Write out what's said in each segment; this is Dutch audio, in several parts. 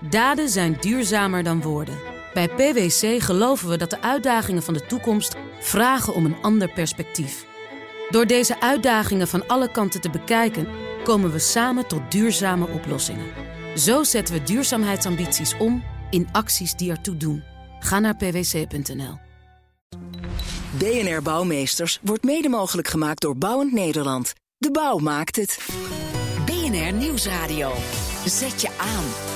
Daden zijn duurzamer dan woorden. Bij PwC geloven we dat de uitdagingen van de toekomst vragen om een ander perspectief. Door deze uitdagingen van alle kanten te bekijken, komen we samen tot duurzame oplossingen. Zo zetten we duurzaamheidsambities om in acties die ertoe doen. Ga naar pwc.nl. BNR Bouwmeesters wordt mede mogelijk gemaakt door Bouwend Nederland. De bouw maakt het. BNR Nieuwsradio. Zet je aan.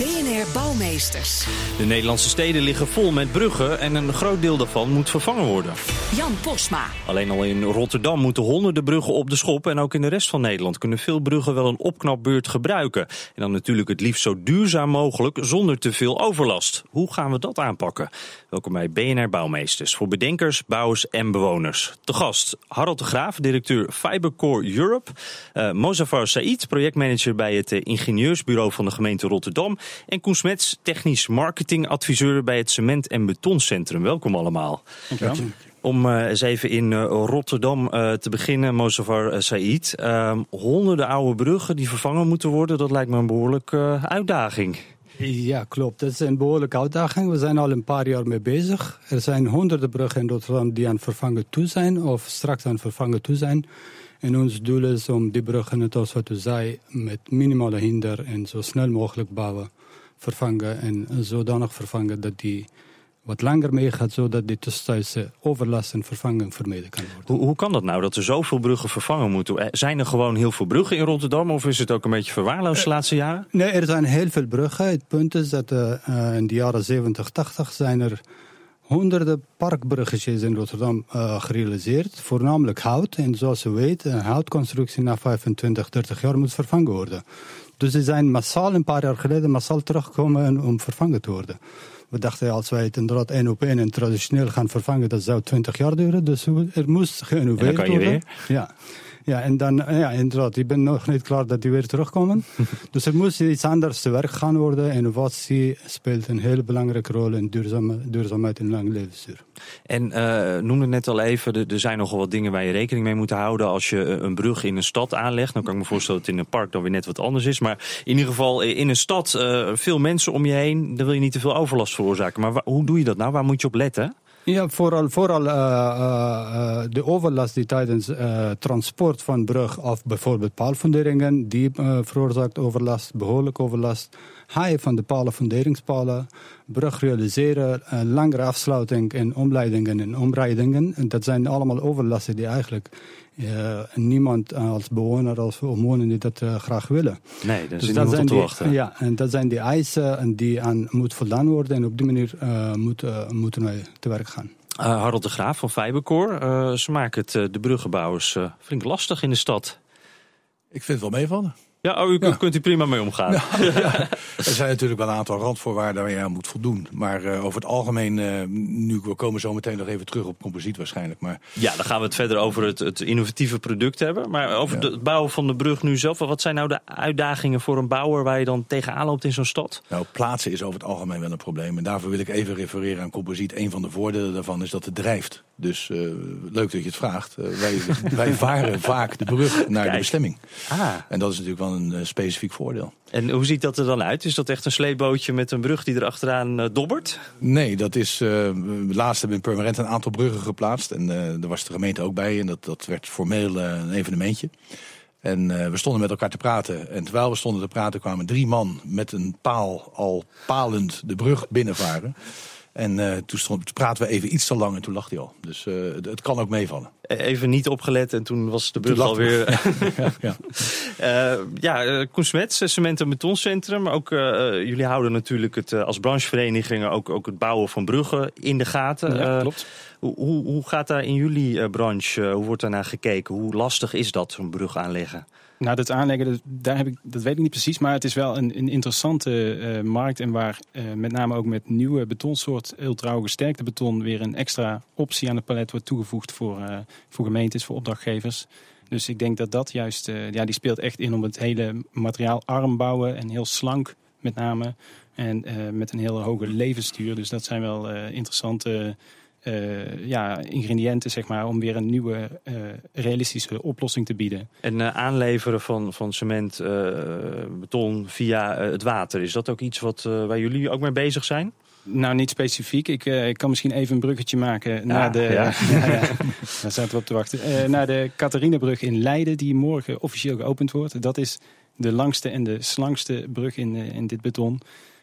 BNR Bouwmeesters. De Nederlandse steden liggen vol met bruggen en een groot deel daarvan moet vervangen worden. Jan Posma. Alleen al in Rotterdam moeten honderden bruggen op de schop en ook in de rest van Nederland kunnen veel bruggen wel een opknapbeurt gebruiken. En dan natuurlijk het liefst zo duurzaam mogelijk zonder te veel overlast. Hoe gaan we dat aanpakken? Welkom bij BNR Bouwmeesters voor bedenkers, bouwers en bewoners. Te gast Harald de Graaf, directeur Fibercore Europe. Uh, Mozafar Said, projectmanager bij het uh, ingenieursbureau van de gemeente Rotterdam. En Koen Smets, technisch marketingadviseur bij het Cement- en Betoncentrum. Welkom allemaal. Dankjewel. Om uh, eens even in uh, Rotterdam uh, te beginnen, Mozafar Said. Ehm, honderden oude bruggen die vervangen moeten worden, dat lijkt me een behoorlijke uitdaging. Ja, klopt. Dat is een behoorlijke uitdaging. We zijn al een paar jaar mee bezig. Er zijn honderden bruggen in Rotterdam die aan vervangen toe zijn of straks aan vervangen toe zijn. En ons doel is om die bruggen, net als wat u zei, met minimale hinder en zo snel mogelijk bouwen, vervangen en zodanig vervangen dat die wat langer meegaat, zodat die tussentijdse overlast en vervanging vermeden kan worden. Hoe, hoe, kan dat nou, dat er zoveel bruggen vervangen moeten? Zijn er gewoon heel veel bruggen in Rotterdam of is het ook een beetje verwaarloosd de laatste jaren? Nee, er zijn heel veel bruggen. Het punt is dat uh, in de jaren 70, 80 zijn er honderden parkbruggetjes in Rotterdam uh, gerealiseerd. Voornamelijk hout. En zoals u weet, een houtconstructie na 25, 30 jaar moet vervangen worden. Dus die zijn massaal een paar jaar geleden massaal teruggekomen om vervangen te worden. We dachten als wij het inderdaad één op één en traditioneel gaan vervangen, dat zou 20 jaar duren. Dus er moest geïnnoveerd worden. Ja. Ja, en dan, ja, inderdaad, ik ben nog niet klaar dat die weer terugkomen. dus er moest iets anders te werk gaan worden. Innovatie speelt een hele belangrijke rol in duurzame, duurzaamheid en lang levensduur. En uh, noemde net al even, er zijn nogal wat dingen waar je rekening mee moet houden als je een brug in een stad aanlegt. Dan kan ik me voorstellen dat het in een park dan weer net wat anders is. Maar in ieder geval in een stad, uh, veel mensen om je heen, dan wil je niet te veel overlast veroorzaken. Maar hoe doe je dat nou? Waar moet je op letten? Ja, vooral, vooral uh, uh, de overlast die tijdens transport van brug of bijvoorbeeld paalfunderingen, die veroorzaakt overlast, behoorlijk overlast. Haaien van de palen, funderingspalen, brug realiseren, langere afsluiting en omleidingen en omrijdingen. En dat zijn allemaal overlasten die eigenlijk niemand als bewoner, als omwonenden dat graag willen. Nee, dat is dus dat zijn te die, wachten. Ja, en dat zijn die eisen en die aan moet voldaan worden. En op die manier moeten, moeten wij te werk gaan. Uh, Harold de Graaf van Fibercore. Uh, ze maken het uh, de bruggenbouwers flink lastig in de stad. Ik vind het wel meevallen. Ja, oh, u ja. kunt hier prima mee omgaan. Ja. Er zijn natuurlijk wel een aantal randvoorwaarden waar je aan moet voldoen. Maar uh, over het algemeen, uh, nu we komen zo meteen nog even terug op composiet waarschijnlijk. Maar... Ja, dan gaan we het verder over het, het innovatieve product hebben. Maar over het bouwen van de brug nu zelf. Wat zijn nou de uitdagingen voor een bouwer waar je dan tegenaan loopt in zo'n stad? Nou, plaatsen is over het algemeen wel een probleem. En daarvoor wil ik even refereren aan composiet. Een van de voordelen daarvan is dat het drijft. Dus uh, leuk dat je het vraagt. wij, wij varen vaak de brug naar Kijk. de bestemming. Ah. En dat is natuurlijk wel een uh, specifiek voordeel. En hoe ziet dat er dan uit? Is dat echt een sleepbootje met een brug die er achteraan uh, dobbert? Nee, dat is. Uh, laatst hebben we in Purmerend een aantal bruggen geplaatst. En daar was de gemeente ook bij. En dat, dat werd formeel een evenementje. En we stonden met elkaar te praten. En terwijl we stonden te praten, kwamen drie man met een paal al palend de brug binnenvaren. En uh, toen, stond, toen praten we even iets te lang en toen lag hij al. Dus uh, het, het, kan ook meevallen. Even niet opgelet en toen was de brug alweer... ja, ja. uh, ja Koen Smets, Cement- en Betoncentrum. Ook jullie houden natuurlijk het, als branchevereniging ook, ook het bouwen van bruggen in de gaten. Ja, klopt. Hoe, hoe, hoe gaat daar in jullie branche, hoe wordt daar naar gekeken? Hoe lastig is dat, zo'n brug aanleggen? Nou, dat aanleggen, dat, daar heb ik, dat weet ik niet precies. Maar het is wel een, een interessante uh, markt. En waar uh, met name ook met nieuwe betonsoort, ultra gesterkte beton, weer een extra optie aan het palet wordt toegevoegd voor, uh, voor gemeentes, voor opdrachtgevers. Dus ik denk dat dat juist, ja, die speelt echt in om het hele materiaal arm bouwen en heel slank met name. En met een hele hoge levensduur. Dus dat zijn wel interessante eh, ja, ingrediënten, zeg maar, om weer een nieuwe uh, realistische oplossing te bieden. En uh, aanleveren van, van cement, beton via het water, is dat ook iets wat, waar jullie ook mee bezig zijn? Nou, niet specifiek. Ik, ik kan misschien even een bruggetje maken ja, naar de. Ja. ja, daar zaten we op te wachten. naar de Catharinabrug in Leiden, die morgen officieel geopend wordt. Dat is de langste en de slangste brug in, in dit beton.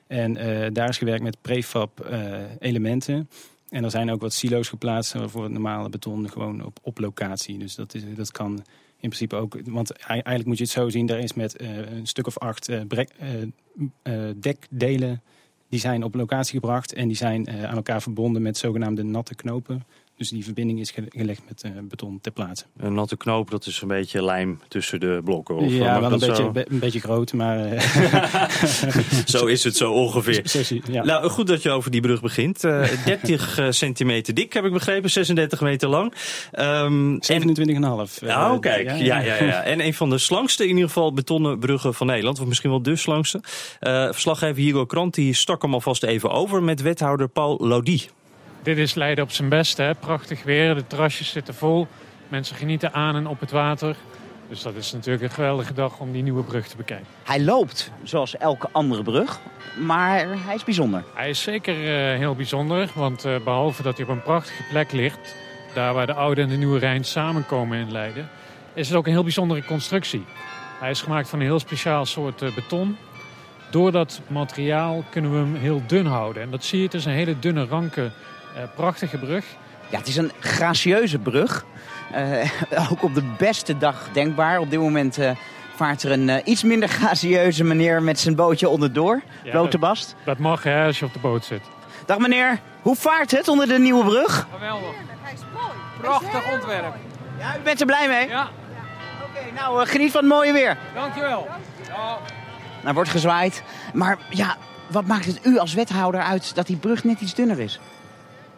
En daar is gewerkt met prefab elementen. En er zijn ook wat silo's geplaatst voor het normale beton gewoon op, op locatie. Dus dat, is, dat kan in principe ook. Want eigenlijk moet je het zo zien: er is met uh, een stuk of acht uh, brek, uh, dekdelen. Die zijn op locatie gebracht en die zijn aan elkaar verbonden met zogenaamde natte knopen. Dus die verbinding is gelegd met uh, beton ter plaatse. Een natte knoop, dat is een beetje lijm tussen de blokken? Of ja, wel een beetje, be, een beetje groot, maar... Uh... zo is het zo ongeveer. ja. Nou, goed dat je over die brug begint. Uh, 30 centimeter dik, heb ik begrepen. 36 meter lang. Um, 27,5. Oh, kijk. Ja ja. ja, ja, En een van de slangste, in ieder geval, betonnen bruggen van Nederland. Of misschien wel de slangste. verslaggever Hugo Krant, die stak hem alvast even over met wethouder Paul Lodi. Dit is Leiden op zijn best. Hè? Prachtig weer, de terrasjes zitten vol. Mensen genieten aan en op het water. Dus dat is natuurlijk een geweldige dag om die nieuwe brug te bekijken. Hij loopt zoals elke andere brug, maar hij is bijzonder. Hij is zeker uh, heel bijzonder, want uh, behalve dat hij op een prachtige plek ligt... daar waar de Oude en de Nieuwe Rijn samenkomen in Leiden... is het ook een heel bijzondere constructie. Hij is gemaakt van een heel speciaal soort uh, beton. Door dat materiaal kunnen we hem heel dun houden. En dat zie je, het is een hele dunne, ranke eh, prachtige brug. Ja, het is een gracieuze brug. Uh, ook op de beste dag denkbaar. Op dit moment uh, vaart er een uh, iets minder gracieuze meneer met zijn bootje onderdoor. Ja, Blote Bast. Dat mag hè, als je op de boot zit. Dag meneer, hoe vaart het onder de nieuwe brug? Geweldig. Hij is mooi. Prachtig ontwerp. Ja, u bent er blij mee? Ja. Oké, okay, nou geniet van het mooie weer. Dankjewel. Ja. Nou, wordt gezwaaid. Maar ja, wat maakt het u als wethouder uit dat die brug net iets dunner is?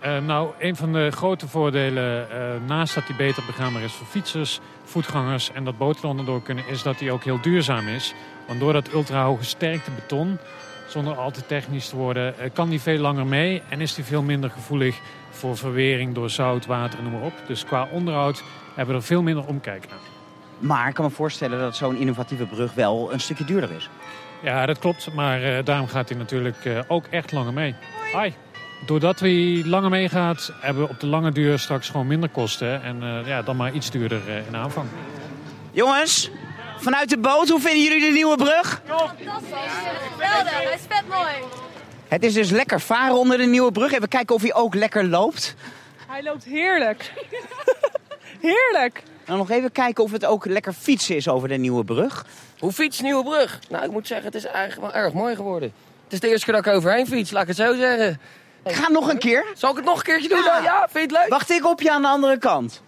Uh, nou, een van de grote voordelen, uh, naast dat hij beter begaanbaar is voor fietsers, voetgangers en dat boten onderdoor kunnen, is dat hij ook heel duurzaam is. Want door dat ultrahoge sterkte beton, zonder al te technisch te worden, uh, kan die veel langer mee en is hij veel minder gevoelig voor verwering door zout, water en noem maar op. Dus qua onderhoud hebben we er veel minder omkijk naar. Maar ik kan me voorstellen dat zo'n innovatieve brug wel een stukje duurder is. Ja, dat klopt. Maar daarom gaat hij natuurlijk ook echt langer mee. Hoi. Doordat hij langer meegaat, hebben we op de lange duur straks gewoon minder kosten. En uh, ja, dan maar iets duurder uh, in aanvang. Jongens, vanuit de boot, hoe vinden jullie de nieuwe brug? Fantastisch. Geweldig, hij is vet mooi. Het is dus lekker varen onder de nieuwe brug. Even kijken of hij ook lekker loopt. Hij loopt heerlijk. heerlijk. Nou, nog even kijken of het ook lekker fietsen is over de nieuwe brug. Hoe fiets nieuwe brug? Nou, ik moet zeggen, het is eigenlijk wel erg mooi geworden. Het is de eerste keer dat ik overheen fiets, laat ik het zo zeggen. Ga nog een keer. Zal ik het nog een keertje doen dan? Ja, vind je het leuk? Wacht ik op je aan de andere kant.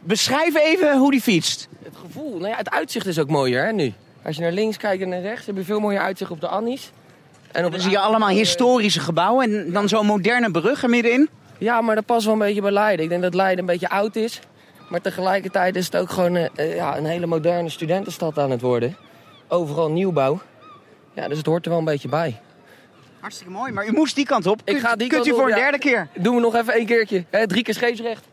Beschrijf even hoe die fietst. Het gevoel, nou ja, het uitzicht is ook mooier hè, nu. Als je naar links kijkt en naar rechts, heb je veel mooier uitzicht op de Annies. En op dan zie je allemaal historische gebouwen en dan zo'n moderne brug er middenin. Ja, maar dat past wel een beetje bij Leiden. Ik denk dat Leiden een beetje oud is. Maar tegelijkertijd is het ook gewoon uh, ja, een hele moderne studentenstad aan het worden. Overal nieuwbouw. Ja, dus het hoort er wel een beetje bij. Hartstikke mooi, maar u moest die kant op. Ik ga die kunt kant u voor een ja. derde keer? Doen we nog even één keertje. Hè, drie keer scheepsrecht.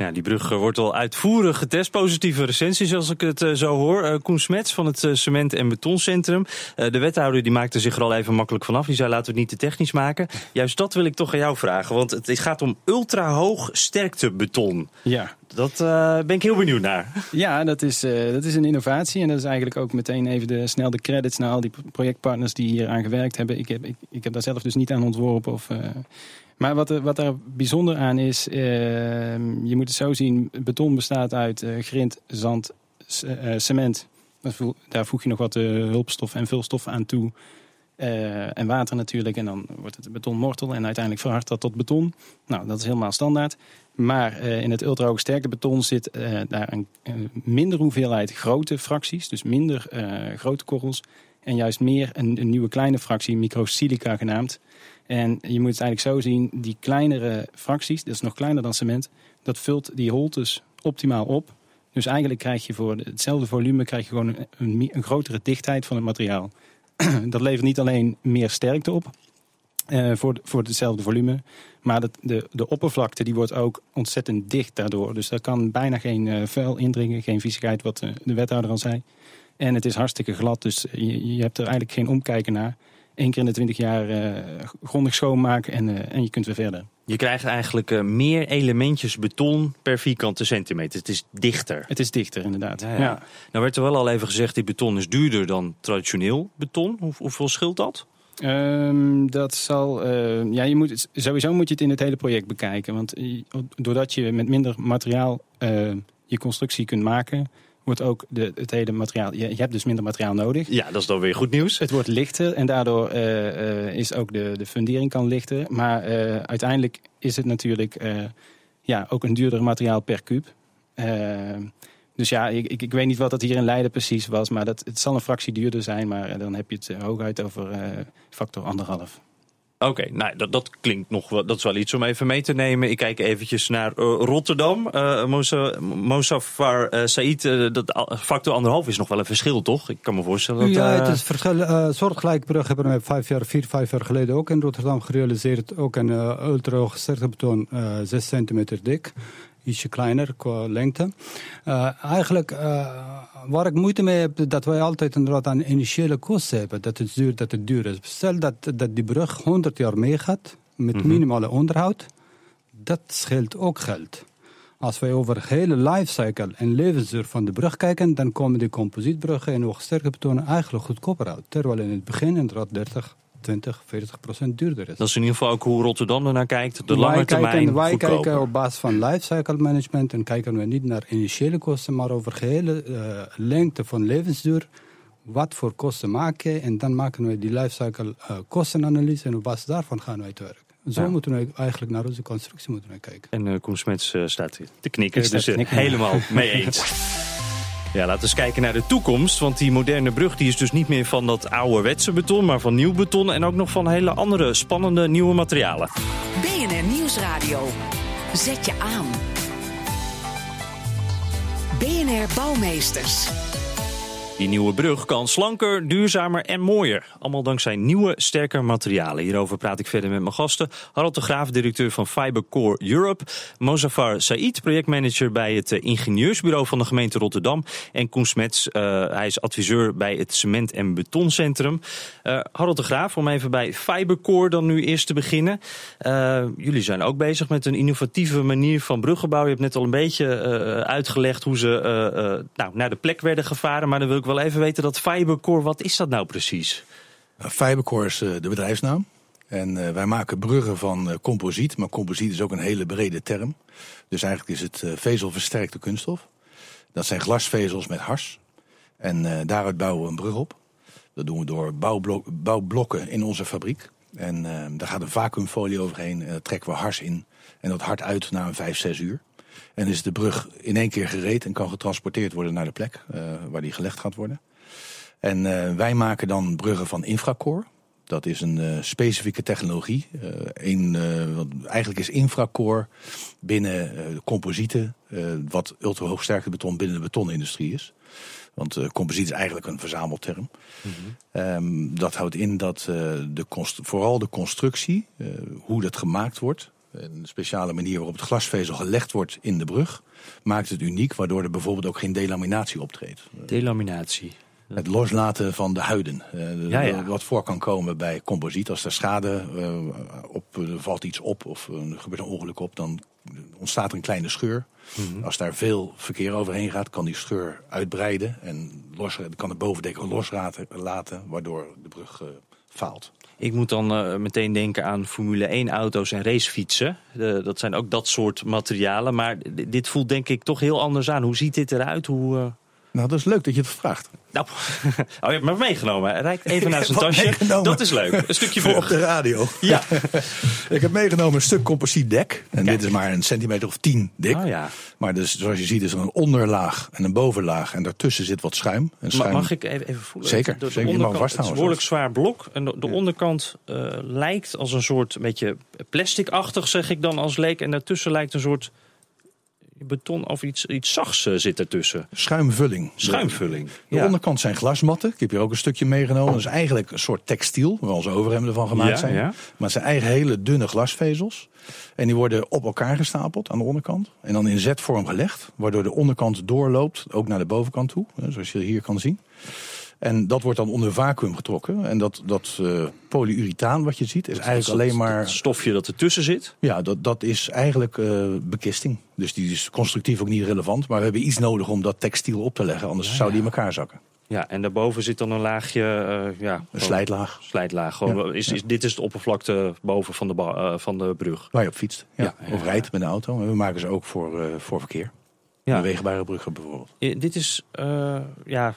Ja, die brug wordt al uitvoerig getest. Positieve recensies als ik het uh, zo hoor. Uh, Koen Smets van het Cement- en Betoncentrum. de wethouder die maakte zich er al even makkelijk vanaf. Die zei laten we het niet te technisch maken. Juist dat wil ik toch aan jou vragen. Want het gaat om ultra-hoog sterktebeton. Ja. Dat ben ik heel benieuwd naar. Ja, dat is, dat is een innovatie. En dat is eigenlijk ook meteen even de, snel de credits naar al die projectpartners die hier aan gewerkt hebben. Ik heb, ik, ik heb daar zelf dus niet aan ontworpen of... Maar wat er, wat er bijzonder aan is, uh, je moet het zo zien, beton bestaat uit uh, grind, zand, uh, cement. Daar voeg je nog wat hulpstoffen en vulstoffen aan toe. en water natuurlijk. En dan wordt het betonmortel en uiteindelijk verhardt dat tot beton. Nou, dat is helemaal standaard. Maar in het ultrahoog sterke beton zit daar een, een, minder hoeveelheid grote fracties. Dus minder grote korrels. En juist meer een, een nieuwe kleine fractie, microsilica genaamd. En je moet het eigenlijk zo zien, die kleinere fracties, dat is nog kleiner dan cement, dat vult die holtes optimaal op. Dus eigenlijk krijg je voor hetzelfde volume krijg je gewoon een, een, grotere dichtheid van het materiaal. dat levert niet alleen meer sterkte op, eh, voor, voor hetzelfde volume. Maar dat, de, de oppervlakte die wordt ook ontzettend dicht daardoor. Dus daar kan bijna geen uh, vuil indringen, geen viezigheid, wat uh, de wethouder al zei. En het is hartstikke glad, dus je, je hebt er eigenlijk geen omkijken naar. Eén keer in de twintig jaar uh, grondig schoonmaken en, en je kunt weer verder. Je krijgt eigenlijk meer elementjes beton per vierkante centimeter. Het is dichter. Het is dichter, inderdaad. Ja, ja. ja. Nou werd er wel al even gezegd, die beton is duurder dan traditioneel beton. Hoe, hoeveel scheelt dat? Um, dat zal. Uh, ja, je moet, sowieso moet je het in het hele project bekijken. Want doordat je met minder materiaal uh, je constructie kunt maken, wordt ook de, het hele materiaal. Je, je, hebt dus minder materiaal nodig. Ja, dat is dan weer goed nieuws. Het wordt lichter en daardoor uh, is ook de, de fundering kan lichter. Maar uiteindelijk is het natuurlijk ja, ook een duurder materiaal per kuub. Dus ja, ik, ik, ik, weet niet wat dat hier in Leiden precies was. Maar dat, het zal een fractie duurder zijn. Maar dan heb je het hooguit over uh, factor anderhalf. Oké, okay, nou dat, dat klinkt nog wel, dat is wel iets om even mee te nemen. Ik kijk eventjes naar uh, Rotterdam. Uh, Mosafar uh, Said, dat factor anderhalf is nog wel een verschil, toch? Ik kan me voorstellen dat... Ja, het is verschil. soortgelijke brug hebben we vijf jaar, vier, vijf jaar geleden ook in Rotterdam gerealiseerd. Ook een ultra hoog beton, 6 centimeter dik ietsje kleiner qua lengte. Uh, eigenlijk, uh, waar ik moeite mee heb, dat wij altijd inderdaad aan initiële kosten hebben. Dat het duur, dat het duur is. Stel dat, dat die brug 100 jaar meegaat met mm -hmm. minimale onderhoud. Dat scheelt ook geld. Als wij over de hele lifecycle en levensduur van de brug kijken, dan komen die composietbruggen en hoogsterke betonen eigenlijk goedkoper uit. Terwijl in het begin inderdaad 30, 20, 40 procent duurder is. Dat is in ieder geval ook hoe Rotterdam ernaar kijkt. De lange termijn kijken, Wij goedkoper. kijken op basis van lifecycle management en kijken we niet naar initiële kosten, maar over de hele uh, lengte van levensduur. Wat voor kosten maken en dan maken we die lifecycle uh, kostenanalyse en op basis daarvan gaan wij te werk. Zo ja. moeten we eigenlijk naar onze constructie moeten we kijken. En uh, Koen Smets uh, staat hier te knikken, dus uh, helemaal mee eens. Ja, laten we eens kijken naar de toekomst. Want die moderne brug die is dus niet meer van dat ouderwetse beton, maar van nieuw beton. En ook nog van hele andere spannende nieuwe materialen. BNR Nieuwsradio. Zet je aan. BNR Bouwmeesters. Die nieuwe brug kan slanker, duurzamer en mooier. Allemaal dankzij nieuwe, sterke materialen. Hierover praat ik verder met mijn gasten. Harold de Graaf, directeur van Fibercore Europe. Mozafar Said, projectmanager bij het ingenieursbureau van de gemeente Rotterdam. En Koen Smets, uh, hij is adviseur bij het Cement- en Betoncentrum. Uh, Harold de Graaf, om even bij Fibercore dan nu eerst te beginnen. Jullie zijn ook bezig met een innovatieve manier van bruggenbouw. Je hebt net al een beetje uitgelegd hoe ze nou, naar de plek werden gevaren. Maar dan wil ik wel even weten dat Fibercore, wat is dat nou precies? Fibercore is de bedrijfsnaam. En uh, wij maken bruggen van composiet, maar composiet is ook een hele brede term. Dus eigenlijk is het vezelversterkte kunststof. Dat zijn glasvezels met hars. En daaruit bouwen we een brug op. Dat doen we door bouwblok, bouwblokken in onze fabriek. En daar gaat een vacuümfolie overheen en trekken we hars in. En dat hard uit na een 5, 6 uur. En is de brug in één keer gereed en kan getransporteerd worden naar de plek waar die gelegd gaat worden. En uh, wij maken dan bruggen van Infracore. Dat is een uh, specifieke technologie. Uh, een, eigenlijk is Infracore binnen composieten wat ultrahoogsterkte beton binnen de betonindustrie is. Want composiet is eigenlijk een verzamelterm. Mm -hmm. um, dat houdt in dat de vooral de constructie, hoe dat gemaakt wordt, een speciale manier waarop het glasvezel gelegd wordt in de brug, maakt het uniek, waardoor er bijvoorbeeld ook geen delaminatie optreedt. Delaminatie. Het loslaten van de huiden. Uh, ja, ja. Wat voor kan komen bij composiet. Als er schade uh, op, valt iets op of er gebeurt een ongeluk op, dan ontstaat er een kleine scheur. Mm -hmm. Als daar veel verkeer overheen gaat, kan die scheur uitbreiden en los, kan het bovendek loslaten, laten, waardoor de brug uh, Ik moet dan uh, meteen denken aan Formule 1 auto's en racefietsen. Dat zijn ook dat soort materialen. Maar dit voelt denk ik toch heel anders aan. Hoe ziet dit eruit? Hoe, uh... Nou, dat is leuk dat je het vraagt. Nou, oh, je hebt me meegenomen. Hij rijdt even naar zijn tasje. Dat is leuk. Een stukje voor op de radio. Ja. ik heb meegenomen een stuk composietdek. En Kijk. dit is maar een centimeter of tien dik. Oh, ja. Maar dus, zoals je ziet is er een onderlaag en een bovenlaag. En daartussen zit wat schuim. En schuim... Mag ik even, even voelen? Zeker. De, de zeker. onderkant, het is een behoorlijk zwaar blok. En de, de ja. onderkant uh, lijkt als een soort beetje plasticachtig, zeg ik dan als leek. En daartussen lijkt een soort beton of iets, iets zachts uh, zit ertussen. Schuimvulling. Schuimvulling. De, de onderkant zijn glasmatten. Ik heb hier ook een stukje meegenomen. Dat is eigenlijk een soort textiel, waar onze overhemden van gemaakt zijn. Maar het zijn eigenlijk hele dunne glasvezels. En die worden op elkaar gestapeld aan de onderkant. En dan in zetvorm gelegd, waardoor de onderkant doorloopt, ook naar de bovenkant toe. Zoals je hier kan zien. En dat wordt dan onder vacuüm getrokken. En dat, dat uh, polyurethaan wat je ziet is eigenlijk alleen maar... Het stofje dat ertussen zit? Ja, dat, dat is eigenlijk uh, bekisting. Dus die is constructief ook niet relevant. Maar we hebben iets nodig om dat textiel op te leggen. Anders ja, zou die in elkaar zakken. Ja, en daarboven zit dan een laagje... Uh, ja, een slijtlaag. Slijtlaag. Gewoon, is, is, dit is de oppervlakte boven van de, uh, van de brug? Waar je op fietst. Ja. Of rijdt met een auto. En we maken ze ook voor, voor verkeer. Ja. wegenbare bruggen bijvoorbeeld. dit is, uh, ja,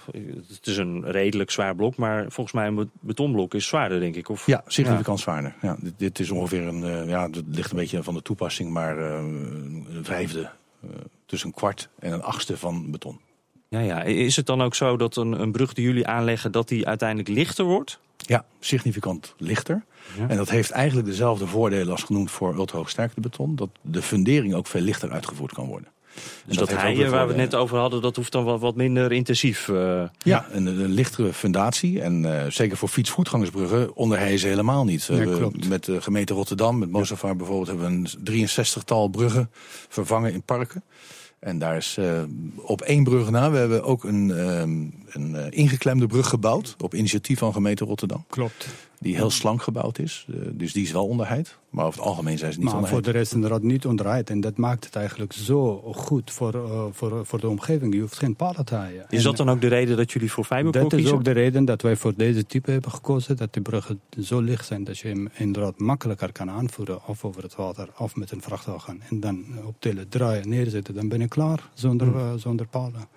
het is een redelijk zwaar blok, maar volgens mij een betonblok is zwaarder, denk ik. Of? Ja, significant ja. zwaarder. Ja, dit, dit, is ongeveer een, uh, ja, het ligt een beetje van de toepassing, maar uh, een vijfde, tussen een kwart en een achtste van beton. Ja, ja. Is het dan ook zo dat een, een brug die jullie aanleggen, dat die uiteindelijk lichter wordt? Ja, significant lichter. Ja. En dat heeft eigenlijk dezelfde voordelen als genoemd voor ultrahoogsterkte beton. Dat de fundering ook veel lichter uitgevoerd kan worden. Dus dat, dat heien waar we het net over hadden, dat hoeft dan wat, wat minder intensief. Uh... Ja, een, een, lichtere fundatie. En uh, zeker voor fietsvoetgangersbruggen onderheien ze helemaal niet. Ja, we, met de gemeente Rotterdam, met Mozafar bijvoorbeeld, hebben we een 63-tal bruggen vervangen in parken. En daar is uh, op één brug na. We hebben ook een, um, een uh, ingeklemde brug gebouwd. Op initiatief van gemeente Rotterdam. Klopt. Die heel slank gebouwd is. Uh, dus die is wel onderheid. Maar over het algemeen zijn ze niet maar onderheid. voor de rest inderdaad niet onderheid. En dat maakt het eigenlijk zo goed voor, voor, voor de omgeving. Je hoeft geen palen te haaien. Is dat dan ook de reden dat jullie voor fibercore Dat kiezen? is ook de reden dat wij voor deze type hebben gekozen. Dat de bruggen zo licht zijn dat je hem inderdaad makkelijker kan aanvoeren. Of over het water of met een vrachtwagen. En dan op tillen, draaien, neerzetten. Dan ben je klaar zonder, hmm. zonder palen.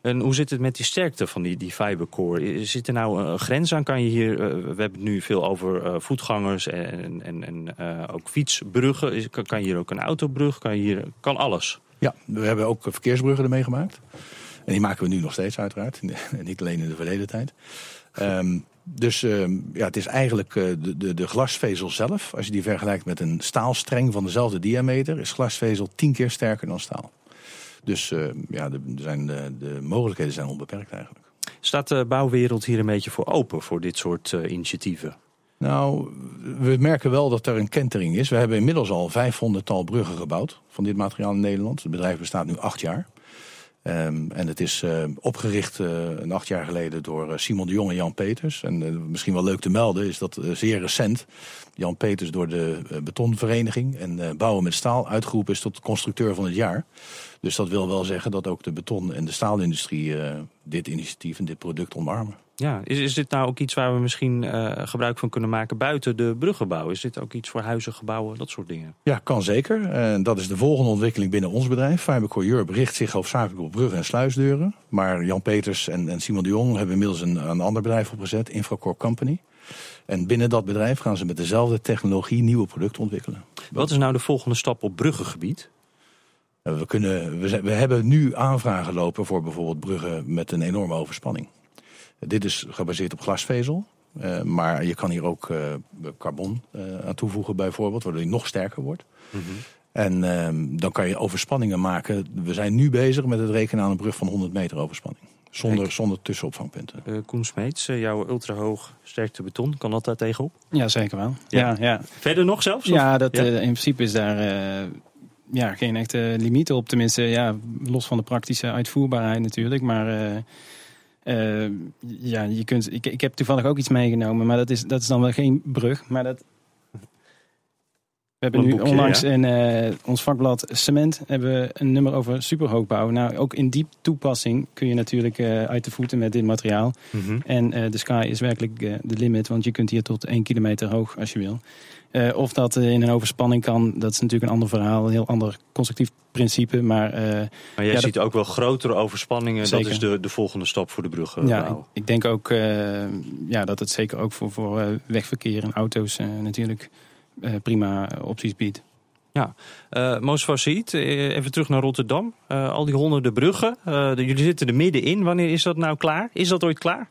En hoe zit het met die sterkte van die, die fibercore? Zit er nou een grens aan? Kan je hier, uh, we hebben het nu veel over uh, voetgangers en, en, en uh, ook fietsbruggen. Kan, je hier ook een autobrug? Kan, hier, kan alles? Ja, we hebben ook verkeersbruggen ermee gemaakt. En die maken we nu nog steeds uiteraard. Niet alleen in de verleden tijd. Um, dus uh, ja, het is eigenlijk de, de, de, glasvezel zelf. Als je die vergelijkt met een staalstreng van dezelfde diameter, is glasvezel tien keer sterker dan staal. Dus uh, ja, de, zijn de, de, mogelijkheden zijn onbeperkt eigenlijk. Staat de bouwwereld hier een beetje voor open voor dit soort initiatieven? Nou, we merken wel dat er een kentering is. We hebben inmiddels al 500-tal bruggen gebouwd van dit materiaal in Nederland. Het bedrijf bestaat nu acht jaar. Um, en het is uh, opgericht uh, een acht jaar geleden door Simon de Jong en Jan Peters. En misschien wel leuk te melden is dat zeer recent Jan Peters door de betonvereniging en bouwen met staal uitgeroepen is tot constructeur van het jaar. Dus dat wil wel zeggen dat ook de beton- en de staalindustrie dit initiatief en dit product omarmen. Ja, is, is dit nou ook iets waar we misschien uh, gebruik van kunnen maken buiten de bruggenbouw? Is dit ook iets voor huizen, gebouwen, dat soort dingen? Ja, kan zeker. En dat is de volgende ontwikkeling binnen ons bedrijf. Fibercore Europe richt zich hoofdzakelijk op bruggen en sluisdeuren. Maar Jan Peters en, en Simon de Jong hebben inmiddels een, een ander bedrijf opgezet, Infracore Company. En binnen dat bedrijf gaan ze met dezelfde technologie nieuwe producten ontwikkelen. Wat is nou de volgende stap op bruggengebied? We, kunnen, we, we hebben nu aanvragen lopen voor bijvoorbeeld bruggen met een enorme overspanning. Dit is gebaseerd op glasvezel. Uh, maar je kan hier ook uh, carbon uh, aan toevoegen bijvoorbeeld, waardoor hij nog sterker wordt. Mm -hmm. En dan kan je overspanningen maken. We zijn nu bezig met het rekenen aan een brug van 100 meter overspanning. Zonder, zonder tussenopvangpunten. Uh, Koen Smeets, jouw ultrahoog sterkte beton, kan dat daar tegenop? Ja, zeker wel. Ja. Ja, ja. Verder nog zelfs? Ja, dat, ja? in principe is daar ja, geen echte limieten op. Tenminste, ja, los van de praktische uitvoerbaarheid natuurlijk. Maar uh, ja, je kunt, ik, ik heb toevallig ook iets meegenomen, maar dat is, dat is dan wel geen brug. Maar dat, we hebben nu boekje, onlangs ja. in uh, ons vakblad Cement hebben we een nummer over superhoogbouw. Nou, ook in die toepassing kun je natuurlijk uh, uit de voeten met dit materiaal. Mm -hmm. En uh, de sky is werkelijk de limit, want je kunt hier tot 1 kilometer hoog als je wil. Uh, of dat uh, in een overspanning kan, dat is natuurlijk een ander verhaal. Een heel ander constructief principe. Maar, uh, maar jij ja, ziet dat... ook wel grotere overspanningen. Zeker. Dat is de, de volgende stap voor de bruggen. Ja, ik, ik, denk ook ja, dat het zeker ook voor, voor wegverkeer en auto's natuurlijk prima opties biedt. Ja, uh, Moos even terug naar Rotterdam. Uh, al die honderden bruggen, uh, jullie zitten er middenin. Wanneer is dat nou klaar? Is dat ooit klaar?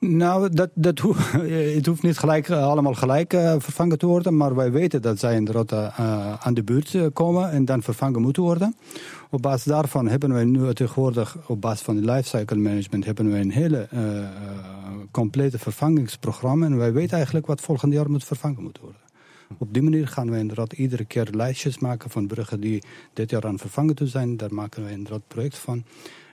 Nou, dat, dat het hoeft niet gelijk, allemaal gelijk uh, vervangen te worden. Maar wij weten dat zij inderdaad uh, aan de buurt komen en dan vervangen moeten worden. Op basis daarvan hebben wij nu tegenwoordig, op basis van de lifecycle management, hebben wij een hele complete vervangingsprogramma. En wij weten eigenlijk wat volgend jaar moet vervangen moet worden. Op die manier gaan we inderdaad iedere keer lijstjes maken van bruggen die dit jaar aan vervangen te zijn. Daar maken we inderdaad project van.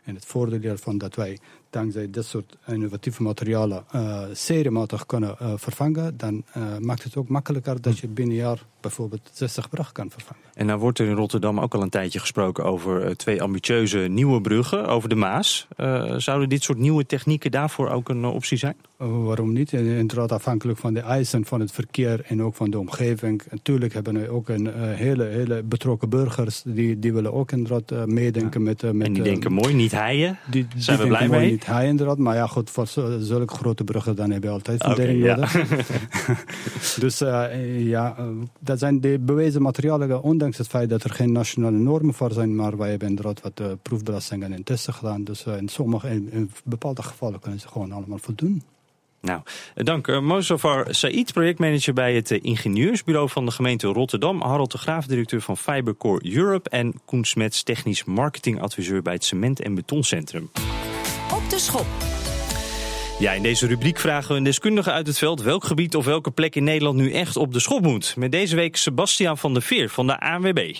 En het voordeel daarvan dat wij dankzij dit soort innovatieve materialen uh, seriematig kunnen uh, vervangen, dan uh, maakt het ook makkelijker dat je binnen een jaar bijvoorbeeld 60 bruggen kan vervangen. En nou wordt er in Rotterdam ook al een tijdje gesproken over twee ambitieuze nieuwe bruggen over de Maas. zouden dit soort nieuwe technieken daarvoor ook een optie zijn? waarom niet? Inderdaad afhankelijk van de eisen van het verkeer en ook van de omgeving. Natuurlijk hebben we ook een hele, hele betrokken burgers die, die willen ook inderdaad meedenken ja. met, met... En die denken mooi, niet heien. Die, zijn we blij mee? Niet hij inderdaad. Maar ja, goed, voor zulke grote bruggen dan heb je altijd fundering okay, nodig. Ja. dus uh, ja, dat zijn de bewezen materialen, ondanks het feit dat er geen nationale normen voor zijn. Maar wij hebben inderdaad wat uh, proefbelastingen en testen gedaan. Dus uh, in sommige, in, in, bepaalde gevallen kunnen ze gewoon allemaal voldoen. Nou, dank. Uh, Mozafar Said, projectmanager bij het ingenieursbureau van de gemeente Rotterdam. Harold de Graaf, directeur van Fibercore Europe. En Koen Smets, technisch marketingadviseur bij het Cement- en Betoncentrum op de schop. Ja, in deze rubriek vragen we een deskundige uit het veld welk gebied of welke plek in Nederland nu echt op de schop moet. Met deze week Sebastiaan van der Veer van de ANWB.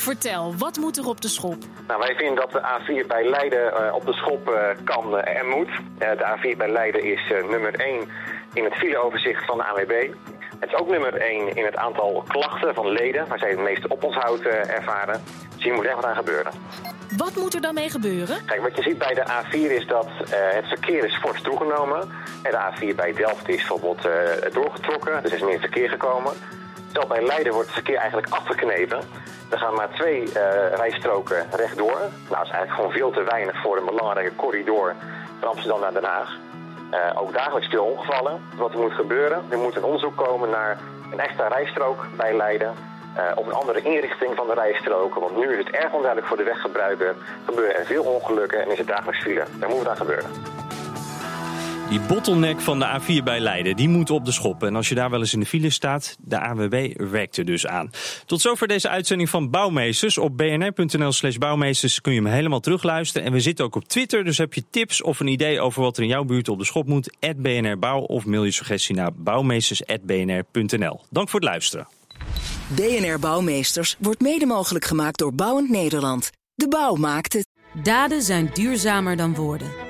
Vertel, wat moet er op de schop? Nou, wij vinden dat de A4 bij Leiden uh, op de schop uh, kan uh, en moet. de A4 bij Leiden is nummer 1 in het fileoverzicht van de ANWB. Het is ook nummer 1 in het aantal klachten van leden, waar zij het meeste oponthoud ervaren. Dus hier moet echt wat aan gebeuren. Wat moet er dan mee gebeuren? Kijk, wat je ziet bij de A4 is dat uh, het verkeer is fors toegenomen. En de A4 bij Delft is bijvoorbeeld uh, doorgetrokken, dus er is meer verkeer gekomen. Terwijl bij Leiden wordt het verkeer eigenlijk afgeknepen. Er gaan maar twee uh, rijstroken rechtdoor. Nou, dat is eigenlijk gewoon veel te weinig voor een belangrijke corridor van Amsterdam naar Den Haag. ook dagelijks veel ongevallen. Wat er moet gebeuren, er moet een onderzoek komen naar een extra rijstrook bij Leiden uh, op een andere inrichting van de rijstroken. Want nu is het erg onduidelijk voor de weggebruiker. Gebeuren er veel ongelukken en is het dagelijks file. Daar moet wat aan gebeuren. Die bottleneck van de A4 bij Leiden, die moet op de schop. En als je daar wel eens in de file staat, de AWB werkt er dus aan. Tot zover deze uitzending van Bouwmeesters. Op bnr.nl slash bouwmeesters kun je hem helemaal terugluisteren. En we zitten ook op Twitter, dus heb je tips of een idee over wat er in jouw buurt op de schop moet? BNR Bouw of mail je suggestie naar bouwmeesters.bnr.nl. Dank voor het luisteren. DNR Bouwmeesters wordt mede mogelijk gemaakt door Bouwend Nederland. De bouw maakt het. Daden zijn duurzamer dan woorden.